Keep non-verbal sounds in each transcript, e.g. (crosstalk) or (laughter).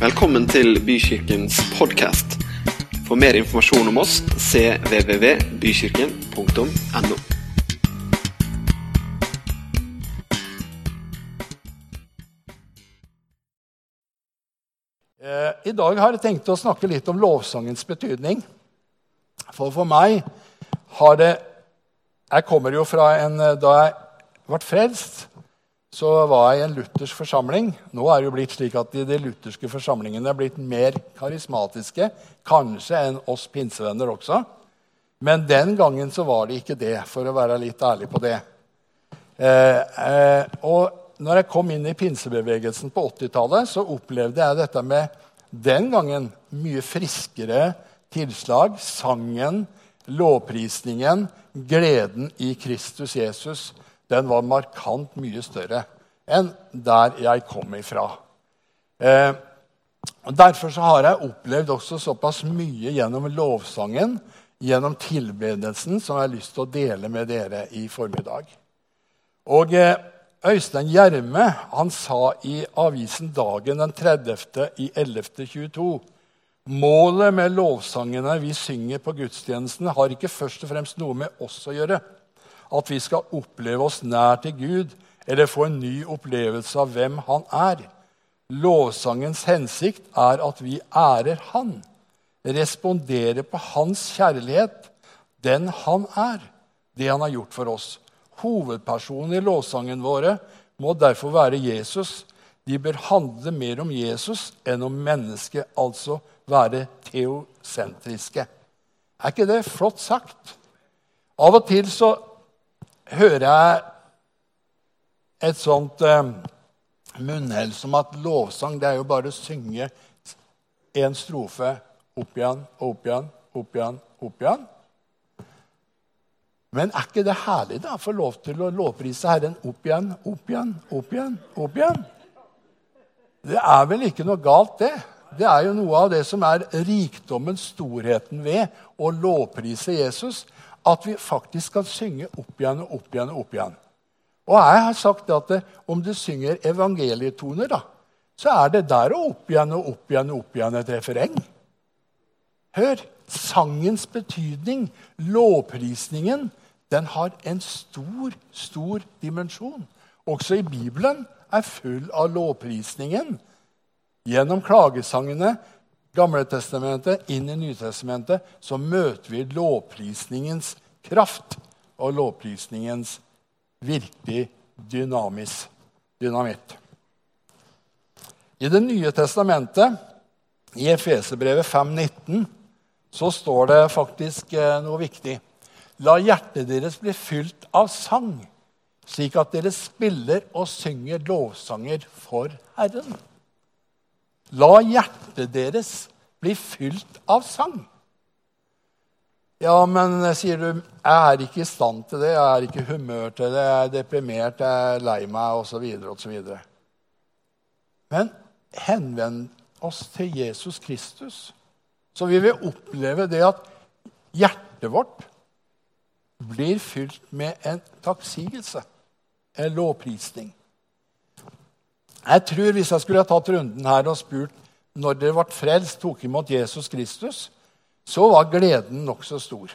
Velkommen til Bykirkens podkast. For mer informasjon om oss cvvvbykirken.no. Eh, I dag har jeg tenkt å snakke litt om lovsangens betydning. For for meg har det Jeg kommer jo fra en eh, Da jeg ble frelst, så var jeg i en luthersk forsamling. Nå er det jo blitt slik at de, de lutherske forsamlingene er blitt mer karismatiske, kanskje enn oss pinsevenner også. Men den gangen så var det ikke det, for å være litt ærlig på det. Eh, eh, og når jeg kom inn i pinsebevegelsen på 80-tallet, så opplevde jeg dette med den gangen mye friskere tilslag. Sangen, lovprisningen, gleden i Kristus Jesus den var markant mye større enn der jeg kom ifra. Eh, Derfor har jeg opplevd også såpass mye gjennom lovsangen, gjennom tilbedelsen, som jeg har lyst til å dele med dere i formiddag. Og eh, Øystein Gjerme han sa i avisen Dagen den 30. i 11.22 Målet med lovsangene vi synger på gudstjenesten, har ikke først og fremst noe med oss å gjøre at vi skal oppleve oss nær til Gud eller få en ny opplevelse av hvem Han er. Lovsangens hensikt er at vi ærer Han, responderer på Hans kjærlighet, den Han er, det Han har gjort for oss. Hovedpersonen i lovsangen våre må derfor være Jesus. De bør handle mer om Jesus enn om mennesket, altså være teosentriske. Er ikke det flott sagt? Av og til så hører jeg et sånt eh, munnhell som at lovsang det er jo bare å synge én strofe opp igjen og opp igjen, opp igjen, opp igjen. Men er ikke det herlig da, å få lov til å lovprise Herren opp igjen, opp igjen, opp igjen, opp igjen? Det er vel ikke noe galt, det. Det er jo noe av det som er rikdommen, storheten ved å lovprise Jesus at vi faktisk kan synge opp igjen og opp igjen og opp igjen. Og jeg har sagt at det, om du synger evangelietoner, da, så er det der og opp igjen og opp igjen og opp igjen et refereng. Hør! Sangens betydning, lovprisningen, den har en stor, stor dimensjon. Også i Bibelen er full av lovprisningen. Gjennom klagesangene Gamle testamentet inn i Nytestamentet, så møter vi lovprisningens kraft og lovprisningens virkelig dynamis, dynamitt. I Det nye testamentet, i Efeserbrevet 5,19, så står det faktisk eh, noe viktig. La hjertet deres bli fylt av sang, slik at dere spiller og synger lovsanger for Herren. La hjertet deres bli fylt av sang. Ja, men sier du, jeg er ikke i stand til det, jeg er ikke i humør til det, jeg er deprimert, jeg er lei meg osv. osv. Men henvend oss til Jesus Kristus, så vi vil oppleve det at hjertet vårt blir fylt med en takksigelse, en lovprisning. Jeg tror Hvis jeg skulle ha tatt runden her og spurt når dere ble frelst, tok imot Jesus Kristus, så var gleden nokså stor.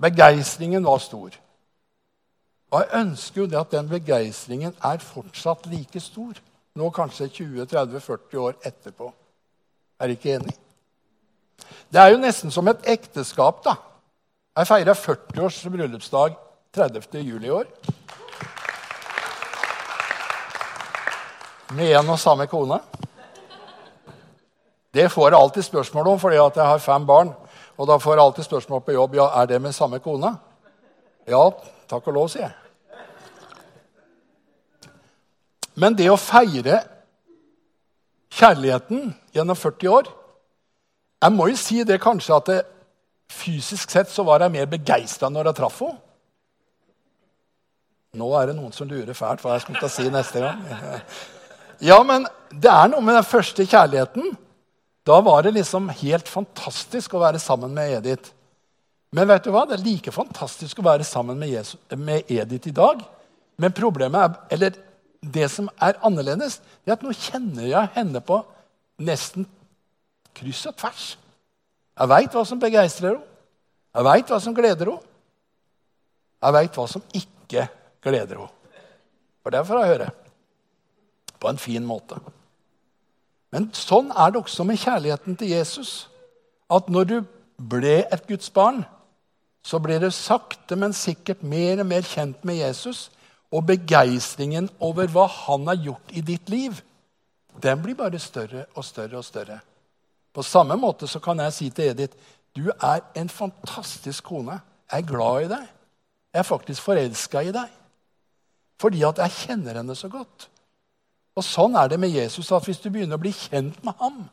Begeistringen var stor. Og jeg ønsker jo det at den begeistringen er fortsatt like stor. Nå kanskje 20-30-40 år etterpå. Er dere ikke enig? Det er jo nesten som et ekteskap. da. Jeg feira 40 års bryllupsdag 30. juli i år. Med en og samme kone? Det får jeg alltid spørsmål om, fordi jeg har fem barn. Og da får jeg alltid spørsmål på jobb ja, er det med samme kone. Ja, takk og lov, sier jeg. Men det å feire kjærligheten gjennom 40 år Jeg må jo si det kanskje at det, fysisk sett så var jeg mer begeistra når jeg traff henne. Nå er det noen som lurer fælt hva jeg til si neste gang. (laughs) Ja, men det er noe med den første kjærligheten. Da var det liksom helt fantastisk å være sammen med Edith. Men vet du hva? det er like fantastisk å være sammen med, Jesus, med Edith i dag. Men problemet er, eller det som er annerledes, det er at nå kjenner jeg henne på nesten kryss og tvers. Jeg veit hva som begeistrer henne. Jeg veit hva som gleder henne. Jeg veit hva som ikke gleder henne. For det får jeg høre. På en fin måte. Men sånn er det også med kjærligheten til Jesus. At når du ble et Guds barn, så blir du sakte, men sikkert mer og mer kjent med Jesus. Og begeistringen over hva han har gjort i ditt liv, den blir bare større og større og større. På samme måte så kan jeg si til Edith du er en fantastisk kone. Jeg er glad i deg. Jeg er faktisk forelska i deg. Fordi at jeg kjenner henne så godt. Og Sånn er det med Jesus. at Hvis du begynner å bli kjent med ham,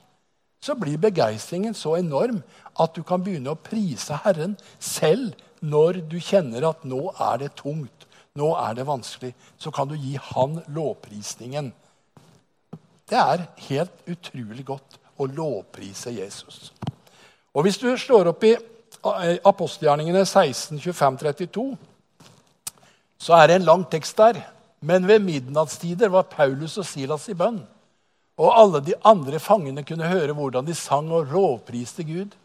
så blir begeistringen så enorm at du kan begynne å prise Herren selv når du kjenner at nå er det tungt, nå er det vanskelig. Så kan du gi Han lovprisningen. Det er helt utrolig godt å lovprise Jesus. Og Hvis du slår opp i eh, apostelgjerningene 16, 25, 32, så er det en lang tekst der. Men ved midnattstider var Paulus og Silas i bønn. Og alle de andre fangene kunne høre hvordan de sang og rovpriste Gud.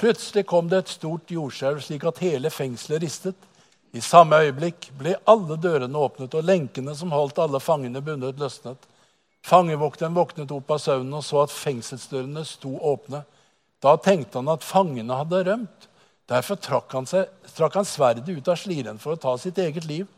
Plutselig kom det et stort jordskjelv, slik at hele fengselet ristet. I samme øyeblikk ble alle dørene åpnet, og lenkene som holdt alle fangene bundet, løsnet. Fangevokteren våknet opp av søvnen og så at fengselsdørene sto åpne. Da tenkte han at fangene hadde rømt. Derfor trakk han, seg, trakk han sverdet ut av sliren for å ta sitt eget liv.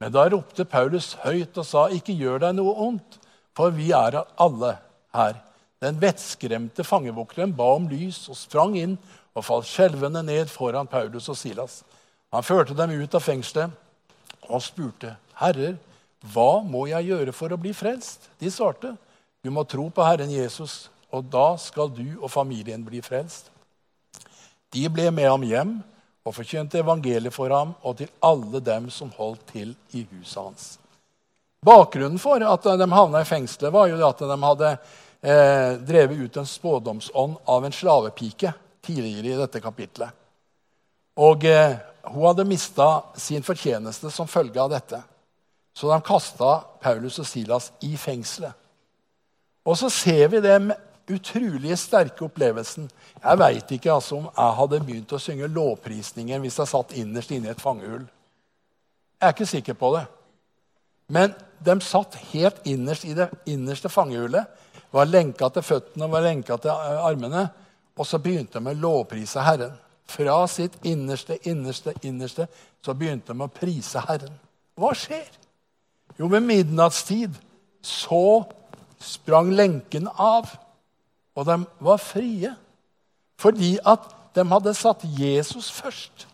Men da ropte Paulus høyt og sa, 'Ikke gjør deg noe ondt, for vi er alle her.' Den vettskremte fangevokteren ba om lys og sprang inn og falt skjelvende ned foran Paulus og Silas. Han førte dem ut av fengselet og spurte, 'Herrer, hva må jeg gjøre for å bli frelst?' De svarte, 'Du må tro på Herren Jesus, og da skal du og familien bli frelst.' De ble med ham hjem og forkynte evangeliet for ham og til alle dem som holdt til i huset hans. Bakgrunnen for at de havna i fengselet, var jo at de hadde eh, drevet ut en spådomsånd av en slavepike tidligere i dette kapitlet. Og eh, hun hadde mista sin fortjeneste som følge av dette. Så de kasta Paulus og Silas i fengselet. Og så ser vi det utrolig sterke opplevelsen. Jeg veit ikke altså, om jeg hadde begynt å synge lovprisningen hvis jeg satt innerst inne i et fangehull. Jeg er ikke sikker på det. Men de satt helt innerst i det innerste fangehullet, var lenka til føttene og var lenka til eh, armene. Og så begynte de å lovprise Herren. Fra sitt innerste, innerste, innerste så begynte de å prise Herren. Hva skjer? Jo, ved midnattstid så sprang lenken av. Og de var frie fordi at de hadde satt Jesus først.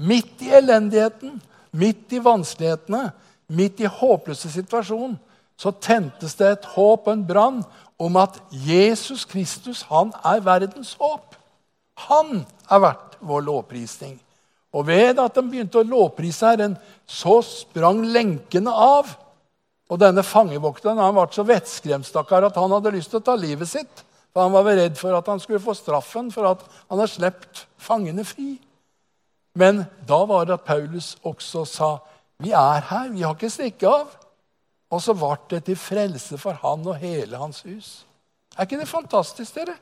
Midt i elendigheten, midt i vanskelighetene, midt i håpløse situasjonen, så tentes det et håp og en brann om at Jesus Kristus han er verdens håp. Han er verdt vår lovprisning. Og ved at de begynte å lovprise Herren, så sprang lenkene av. Og denne fangevokteren han ble så vettskremt at han hadde lyst til å ta livet sitt. For han var redd for at han skulle få straffen for at han hadde sluppet fangene fri. Men da var det at Paulus også sa vi er her, vi har ikke stikket av. Og så ble det til frelse for han og hele hans hus. Er ikke det fantastisk, dere?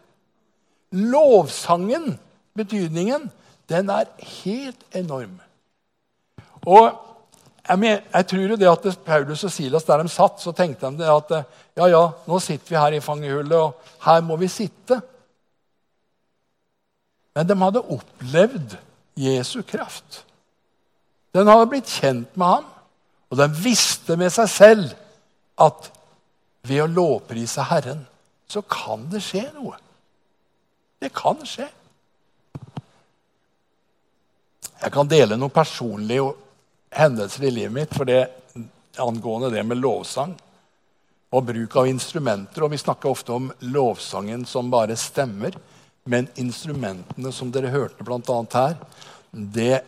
Lovsangen, betydningen, den er helt enorm. Og jeg, jeg tror jo det at Paulus og Silas der de satt, så tenkte de at ja, ja, nå sitter vi her i fangehullet, og her må vi sitte. Men de hadde opplevd Jesu kraft. Den hadde blitt kjent med ham, og de visste med seg selv at ved å lovprise Herren så kan det skje noe. Det kan skje. Jeg kan dele noe personlig hendelser i livet mitt for det, angående det med lovsang og bruk av instrumenter. Og vi snakker ofte om lovsangen som bare stemmer. Men instrumentene som dere hørte bl.a. her, det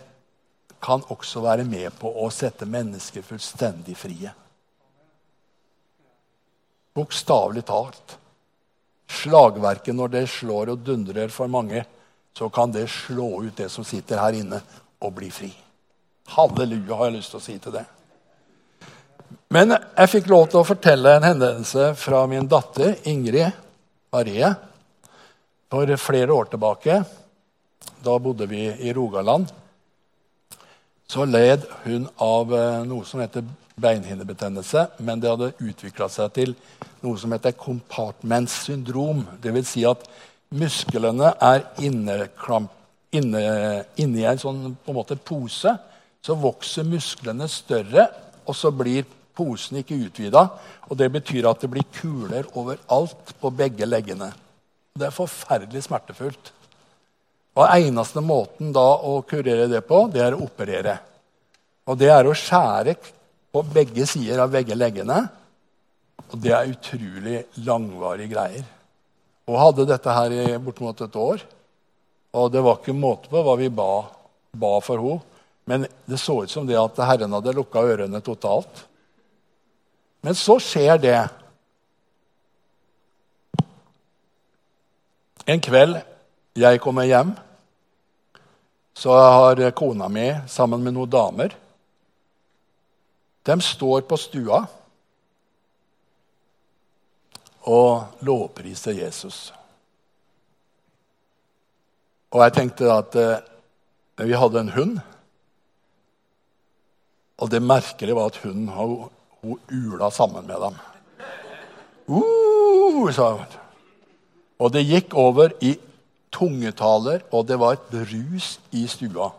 kan også være med på å sette mennesker fullstendig frie. Bokstavelig talt. Slagverket, når det slår og dundrer for mange, så kan det slå ut det som sitter her inne, og bli fri. Halleluja, har jeg lyst til å si til det. Men jeg fikk lov til å fortelle en hendelse fra min datter Ingrid. Marie. For flere år tilbake, da bodde vi i Rogaland, så led hun av eh, noe som heter beinhinnebetennelse, men det hadde utvikla seg til noe som heter compartment-syndrom. Dvs. Si at musklene er inne, inne, i en sånn på en måte pose. Så vokser musklene større, og så blir posen ikke utvida. Og det betyr at det blir kuler overalt på begge leggene. Det er forferdelig smertefullt. Og Eneste måten da å kurere det på, det er å operere. Og det er å skjære på begge sider av begge leggene. Og det er utrolig langvarige greier. Og hadde dette her i bortimot et år. Og det var ikke måte på hva vi ba, ba for henne. Men det så ut som det at Herren hadde lukka ørene totalt. Men så skjer det. En kveld jeg kommer hjem, så har kona mi sammen med noen damer De står på stua og lovpriser Jesus. Og jeg tenkte at eh, vi hadde en hund. Og det merkelige var at hunden hun ula sammen med dem. Uh, sa hun. Og det gikk over i tungetaler, og det var et brus i stua.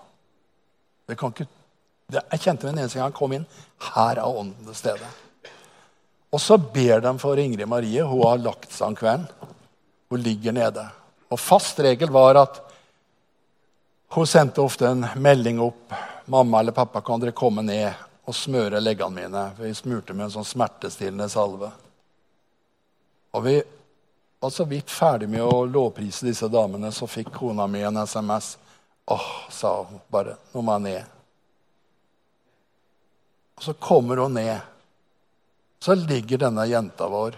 Det kan ikke, det, jeg kjente det en eneste gang jeg kom inn. Her er ånden til stede. Og så ber de for Ingrid Marie. Hun har lagt seg om kvelden. Hun ligger nede. Og fast regel var at hun sendte ofte en melding opp. 'Mamma eller pappa, kan dere komme ned og smøre leggene mine?' For vi smurte med en sånn smertestillende salve. Og vi var så vidt ferdig med å lovprise disse damene, så fikk kona mi en SMS. 'Åh', sa hun bare. 'Nå må jeg ned.' Og så kommer hun ned. Så ligger denne jenta vår,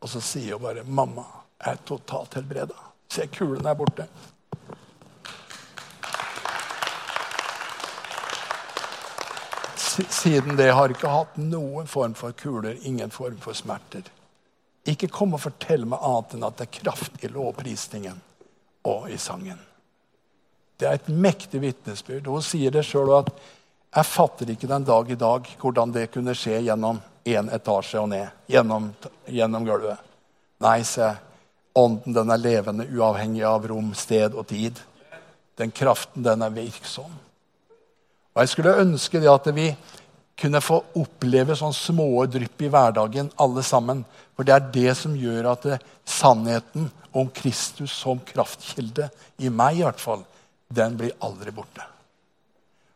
og så sier hun bare 'Mamma, jeg er totalt helbreda.' Se, kulen er borte. Siden det har ikke hatt noen form for kuler, ingen form for smerter. Ikke kom og fortell meg annet enn at det er kraft i lovprisningen og i sangen. Det er et mektig vitnesbyrd. Hun sier det sjøl at jeg fatter ikke den dag i dag hvordan det kunne skje gjennom én etasje og ned. Gjennom, gjennom gulvet. Nei, se. Ånden den er levende, uavhengig av rom, sted og tid. Den kraften, den er virksom. Og Jeg skulle ønske det at vi kunne få oppleve sånne små drypp i hverdagen, alle sammen. For det er det som gjør at det, sannheten om Kristus som kraftkilde, i meg i hvert fall, den blir aldri borte.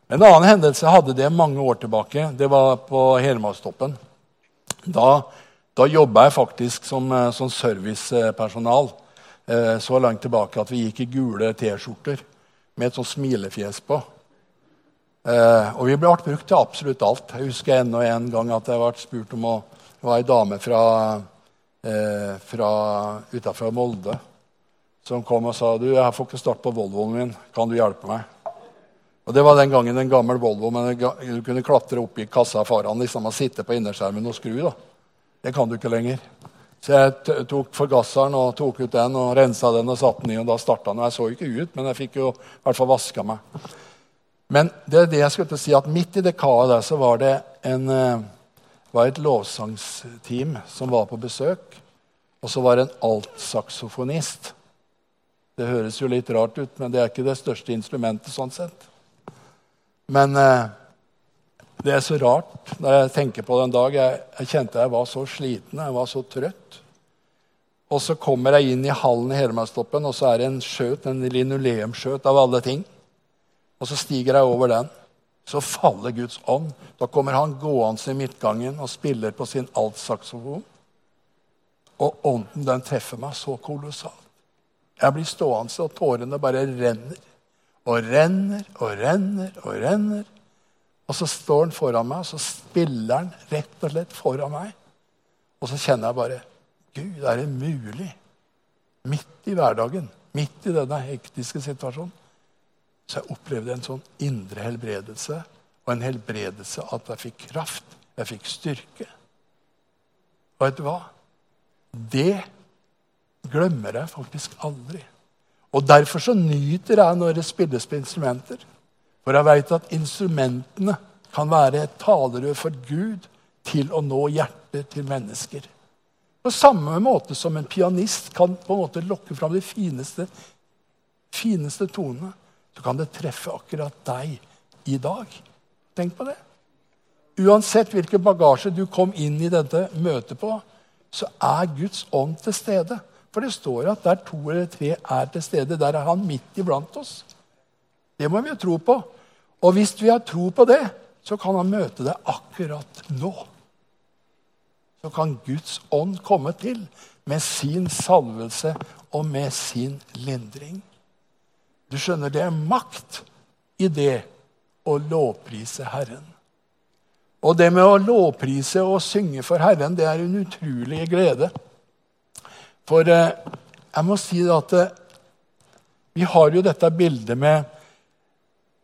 En annen hendelse hadde det mange år tilbake. Det var på Hedmarkstoppen. Da, da jobba jeg faktisk som, eh, som servicepersonal eh, så langt tilbake at vi gikk i gule T-skjorter med et sånt smilefjes på. Eh, og vi ble brukt til absolutt alt. Jeg husker enda en gang at jeg ble spurt om å Det var ei dame fra, eh, fra utafor Molde som kom og sa du, jeg får ikke start på Volvoen min. Kan du hjelpe meg? Og Det var den gangen en gammel Volvo, men du kunne klatre opp i kassa foran liksom, og sitte på innerskjermen og skru. da. Det kan du ikke lenger. Så jeg tok forgasseren og tok ut den og rensa den og satte den i. og da starta den. Jeg så ikke ut, men jeg fikk jo i hvert fall vaska meg. Men det er det jeg skulle til å si, at midt i det kaoset der så var det en, eh, var et lovsangsteam som var på besøk. Og så var det en altsaksofonist. Det høres jo litt rart ut, men det er ikke det største instrumentet. sånn sett. Men eh, det er så rart når jeg tenker på det en dag. Jeg, jeg, kjente jeg var så sliten, jeg var så trøtt. Og så kommer jeg inn i hallen i Hedmarkstoppen, og så er det en skjøt, en linoleumsskjøt av alle ting. Og så stiger jeg over den. Så faller Guds ånd. Da kommer han gående i midtgangen og spiller på sin altsaksofon. Og ånden den treffer meg så kolossalt. Jeg blir stående, og tårene bare renner og renner og renner og renner. Og så står han foran meg, og så spiller han rett og slett foran meg. Og så kjenner jeg bare Gud, er det mulig? Midt i hverdagen, midt i denne hektiske situasjonen, så jeg opplevde en sånn indre helbredelse. Og en helbredelse at jeg fikk kraft, jeg fikk styrke. Og vet du hva? Det glemmer jeg faktisk aldri. Og Derfor så nyter jeg når det spilles på instrumenter. For jeg veit at instrumentene kan være et talerør for Gud til å nå hjertet til mennesker. På samme måte som en pianist kan på en måte lokke fram de fineste, fineste tonene, så kan det treffe akkurat deg i dag. Tenk på det. Uansett hvilken bagasje du kom inn i dette møtet på, så er Guds ånd til stede. For det står at der to eller tre er til stede, der er han midt iblant oss. Det må vi jo tro på. Og hvis vi har tro på det, så kan han møte deg akkurat nå. Så kan Guds ånd komme til med sin salvelse og med sin lindring. Du skjønner, det er makt i det å lovprise Herren. Og det med å lovprise og synge for Herren, det er en utrolig glede. For eh, jeg må si at eh, vi har jo dette bildet med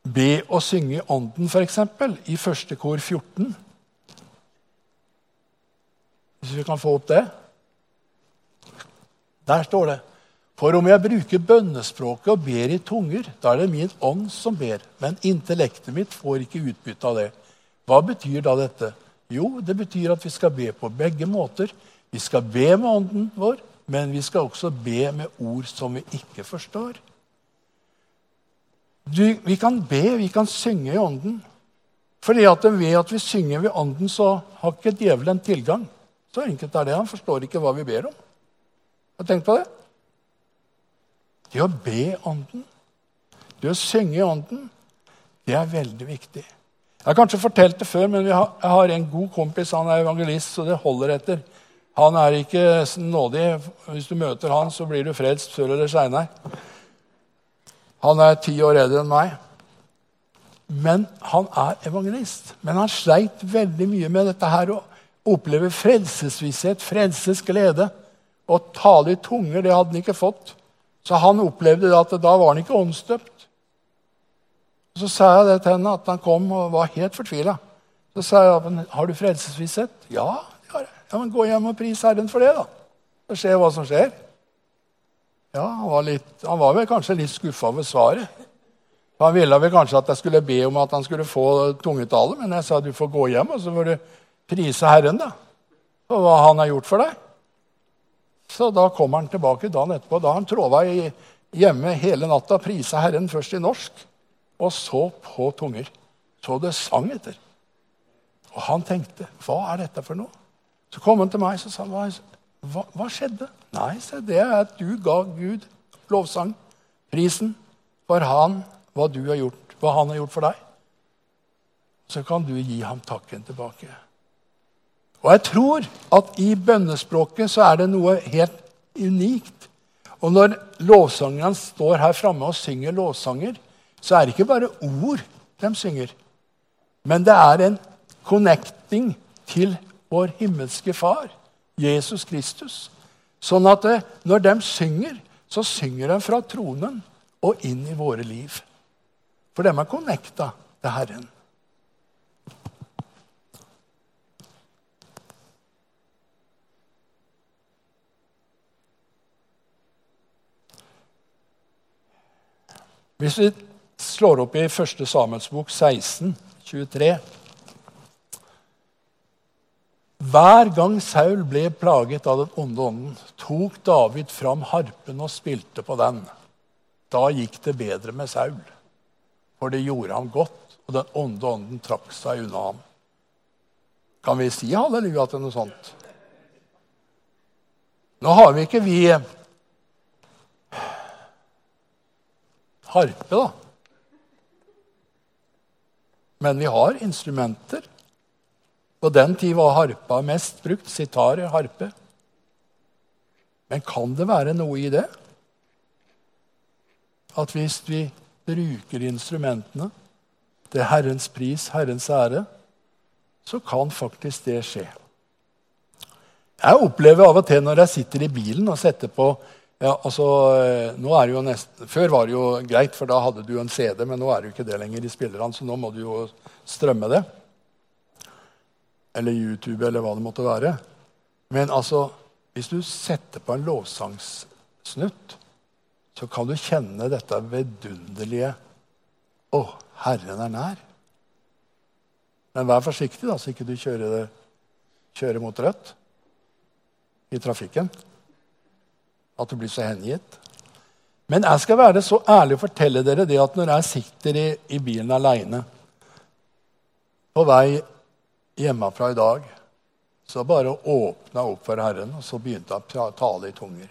be og synge i ånden, f.eks., i første kor 14. Hvis vi kan få opp det. Der står det For om jeg bruker bønnespråket og ber i tunger, da er det min ånd som ber, men intellektet mitt får ikke utbytte av det. Hva betyr da dette? Jo, det betyr at vi skal be på begge måter. Vi skal be med ånden vår, men vi skal også be med ord som vi ikke forstår. Du, vi kan be, vi kan synge i ånden. Fordi at ved at vi synger ved ånden, så har ikke djevelen tilgang. Så enkelt er det. Han forstår ikke hva vi ber om. Har du tenkt på det? Det å be ånden, det å synge ånden, det er veldig viktig. Jeg har kanskje fortalt det før, men jeg har en god kompis. Han er evangelist, så det holder etter. Han er ikke nådig. Hvis du møter han, så blir du frelst før eller seinere. Han er ti år eldre enn meg. Men han er evangelist. Men han sleit veldig mye med dette her å oppleve frelsesvisshet, frelsesglede. Å tale i tunger, det hadde han ikke fått. Så han opplevde at da var han ikke åndsdøpt. Så sa jeg det til henne, at han kom og var helt fortvila. Så sa jeg har du frelsesvisshet. Ja, ja, men Gå hjem og pris Herren for det, da. Så se hva som skjer. Ja, Han var, litt, han var vel kanskje litt skuffa over svaret. Han ville vel kanskje at jeg skulle be om at han skulle få tungetale, men jeg sa du får gå hjem og så får du prise Herren da, for hva han har gjort for deg. Så da kommer han tilbake dagen etterpå. Da har han tråva hjemme hele natta, prisa Herren først i norsk, og så på tunger. Så det sang etter. Og han tenkte, hva er dette for noe? Så kom han til meg og sa hva, hva, hva skjedde. Nei, se, det er at du ga Gud lovsang, prisen, for han, hva du har gjort, hva han har gjort for deg. Så kan du gi ham takken tilbake. Og jeg tror at i bønnespråket så er det noe helt unikt. Og når lovsangerne står her framme og synger lovsanger, så er det ikke bare ord de synger, men det er en connecting til vår himmelske Far, Jesus Kristus. Sånn at det, eh, når de synger, så synger de fra tronen og inn i våre liv. For de er connecta til Herren. Hvis vi slår opp i 1. Samuels bok 16, 23 hver gang Saul ble plaget av den onde ånden, tok David fram harpen og spilte på den. Da gikk det bedre med Saul, for det gjorde ham godt, og den onde ånden trakk seg unna ham. Kan vi si halleluja til noe sånt? Nå har vi ikke vi harpe, da. Men vi har instrumenter. På den tid var harpa mest brukt. Sitar, harpe. Men kan det være noe i det? At hvis vi bruker instrumentene til Herrens pris, Herrens ære, så kan faktisk det skje. Jeg opplever av og til når jeg sitter i bilen og setter på ja, altså, eh, nå er det jo nesten, Før var det jo greit, for da hadde du en CD, men nå er det jo ikke det lenger i spillerne, så nå må du jo strømme det eller YouTube eller hva det måtte være. Men altså, hvis du setter på en lovsangssnutt, så kan du kjenne dette vidunderlige Å, Herren er nær. Men vær forsiktig, da, så ikke du kjører, kjører mot rødt i trafikken. At du blir så hengitt. Men jeg skal være så ærlig å fortelle dere det at når jeg sitter i, i bilen aleine på vei hjemmefra i dag, så bare åpna opp for Herren, og så begynte jeg å tale i tunger.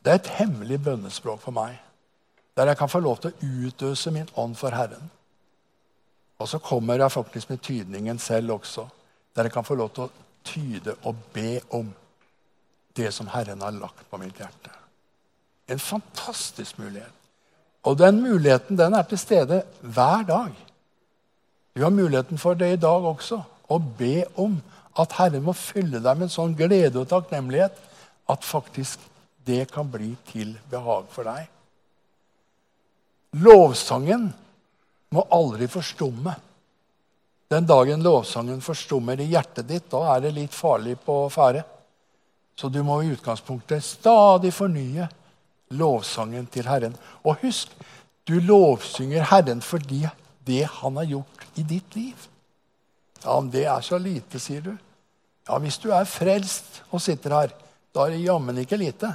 Det er et hemmelig bønnespråk for meg, der jeg kan få lov til å utøse min ånd for Herren. Og så kommer jeg faktisk med tydningen selv også, der jeg kan få lov til å tyde og be om det som Herren har lagt på mitt hjerte. En fantastisk mulighet. Og den muligheten den er til stede hver dag. Du har muligheten for det i dag også. Å be om at Herren må fylle deg med en sånn glede og takknemlighet at faktisk det kan bli til behag for deg. Lovsangen må aldri forstumme. Den dagen lovsangen forstummer i hjertet ditt, da er det litt farlig på ferde. Så du må i utgangspunktet stadig fornye lovsangen til Herren. Og husk, du lovsynger Herren fordi det han har gjort i ditt liv. Ja, om det er så lite, sier du. Ja, hvis du er frelst og sitter her, da er det jammen ikke lite.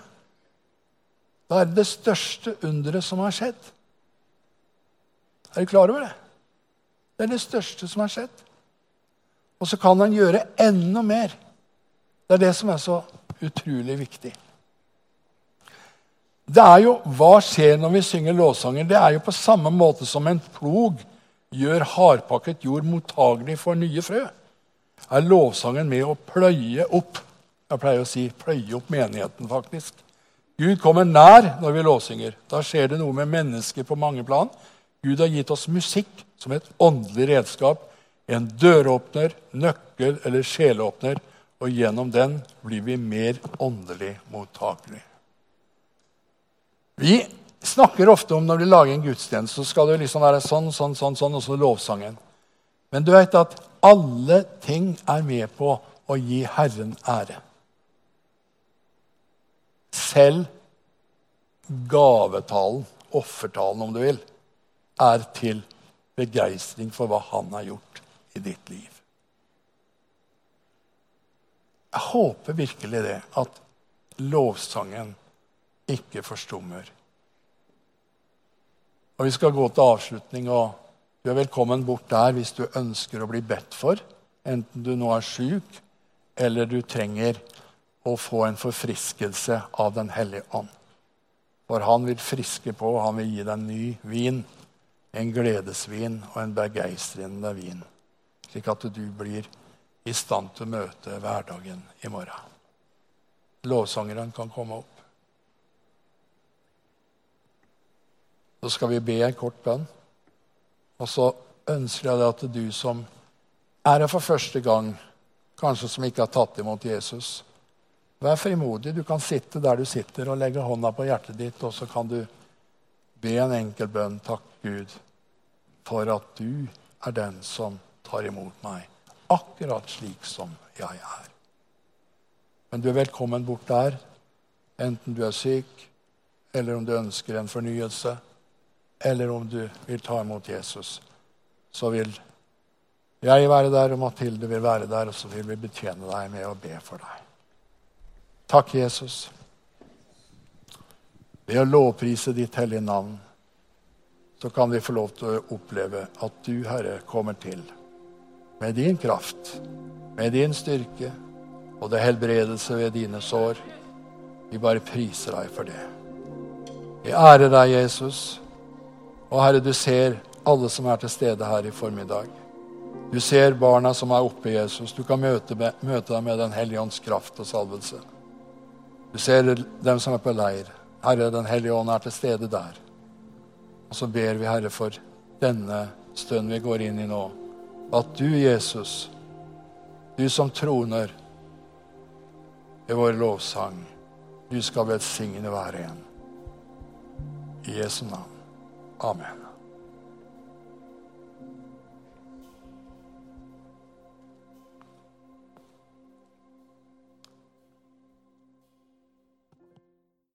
Da er det det største underet som har skjedd. Er du klar over det? Det er det største som har skjedd. Og så kan han gjøre enda mer. Det er det som er så utrolig viktig. Det er jo, Hva skjer når vi synger lovsanger? Det er jo på samme måte som en plog gjør hardpakket jord mottagelig for nye frø. Er lovsangen med å pløye opp jeg pleier å si pløye opp menigheten, faktisk. Gud kommer nær når vi lovsynger. Da skjer det noe med mennesker på mange plan. Gud har gitt oss musikk som et åndelig redskap. En døråpner, nøkkel eller sjeleåpner. Og gjennom den blir vi mer åndelig mottakelige. Vi snakker ofte om når vi lager en gudstjeneste, så skal det liksom være sånn, sånn, sånn, sånn, og så lovsangen. Men du vet at alle ting er med på å gi Herren ære. Selv gavetalen, offertalen om du vil, er til begeistring for hva han har gjort i ditt liv. Jeg håper virkelig det, at lovsangen ikke forstummer. Og Vi skal gå til avslutning, og du er velkommen bort der hvis du ønsker å bli bedt for, enten du nå er sjuk eller du trenger å få en forfriskelse av Den hellige ånd. For han vil friske på, han vil gi deg ny vin, en gledesvin og en begeistrende vin, slik at du blir i stand til å møte hverdagen i morgen. Lovsangeren kan komme opp. Så skal vi be en kort bønn. Og så ønsker jeg deg at du som er her for første gang, kanskje som ikke har tatt imot Jesus, vær frimodig. Du kan sitte der du sitter, og legge hånda på hjertet ditt, og så kan du be en enkel bønn. Takk, Gud, for at du er den som tar imot meg, akkurat slik som jeg er. Men du er velkommen bort der, enten du er syk, eller om du ønsker en fornyelse eller om du vil ta imot Jesus, så vil jeg være der, og Mathilde vil være der, og så vil vi betjene deg med å be for deg. Takk, Jesus. Ved å lovprise ditt hellige navn så kan vi få lov til å oppleve at du, Herre, kommer til med din kraft, med din styrke, og det helbredelse ved dine sår. Vi bare priser deg for det. Vi ærer deg, Jesus. Og Herre, du ser alle som er til stede her i formiddag. Du ser barna som er oppe Jesus. Du kan møte, møte dem med Den hellige ånds kraft og salvelse. Du ser dem som er på leir. Herre, Den hellige ånd er til stede der. Og så ber vi, Herre, for denne stunden vi går inn i nå, at du, Jesus, du som troner i vår lovsang, du skal velsigne hver en. I Jesu navn. Amen.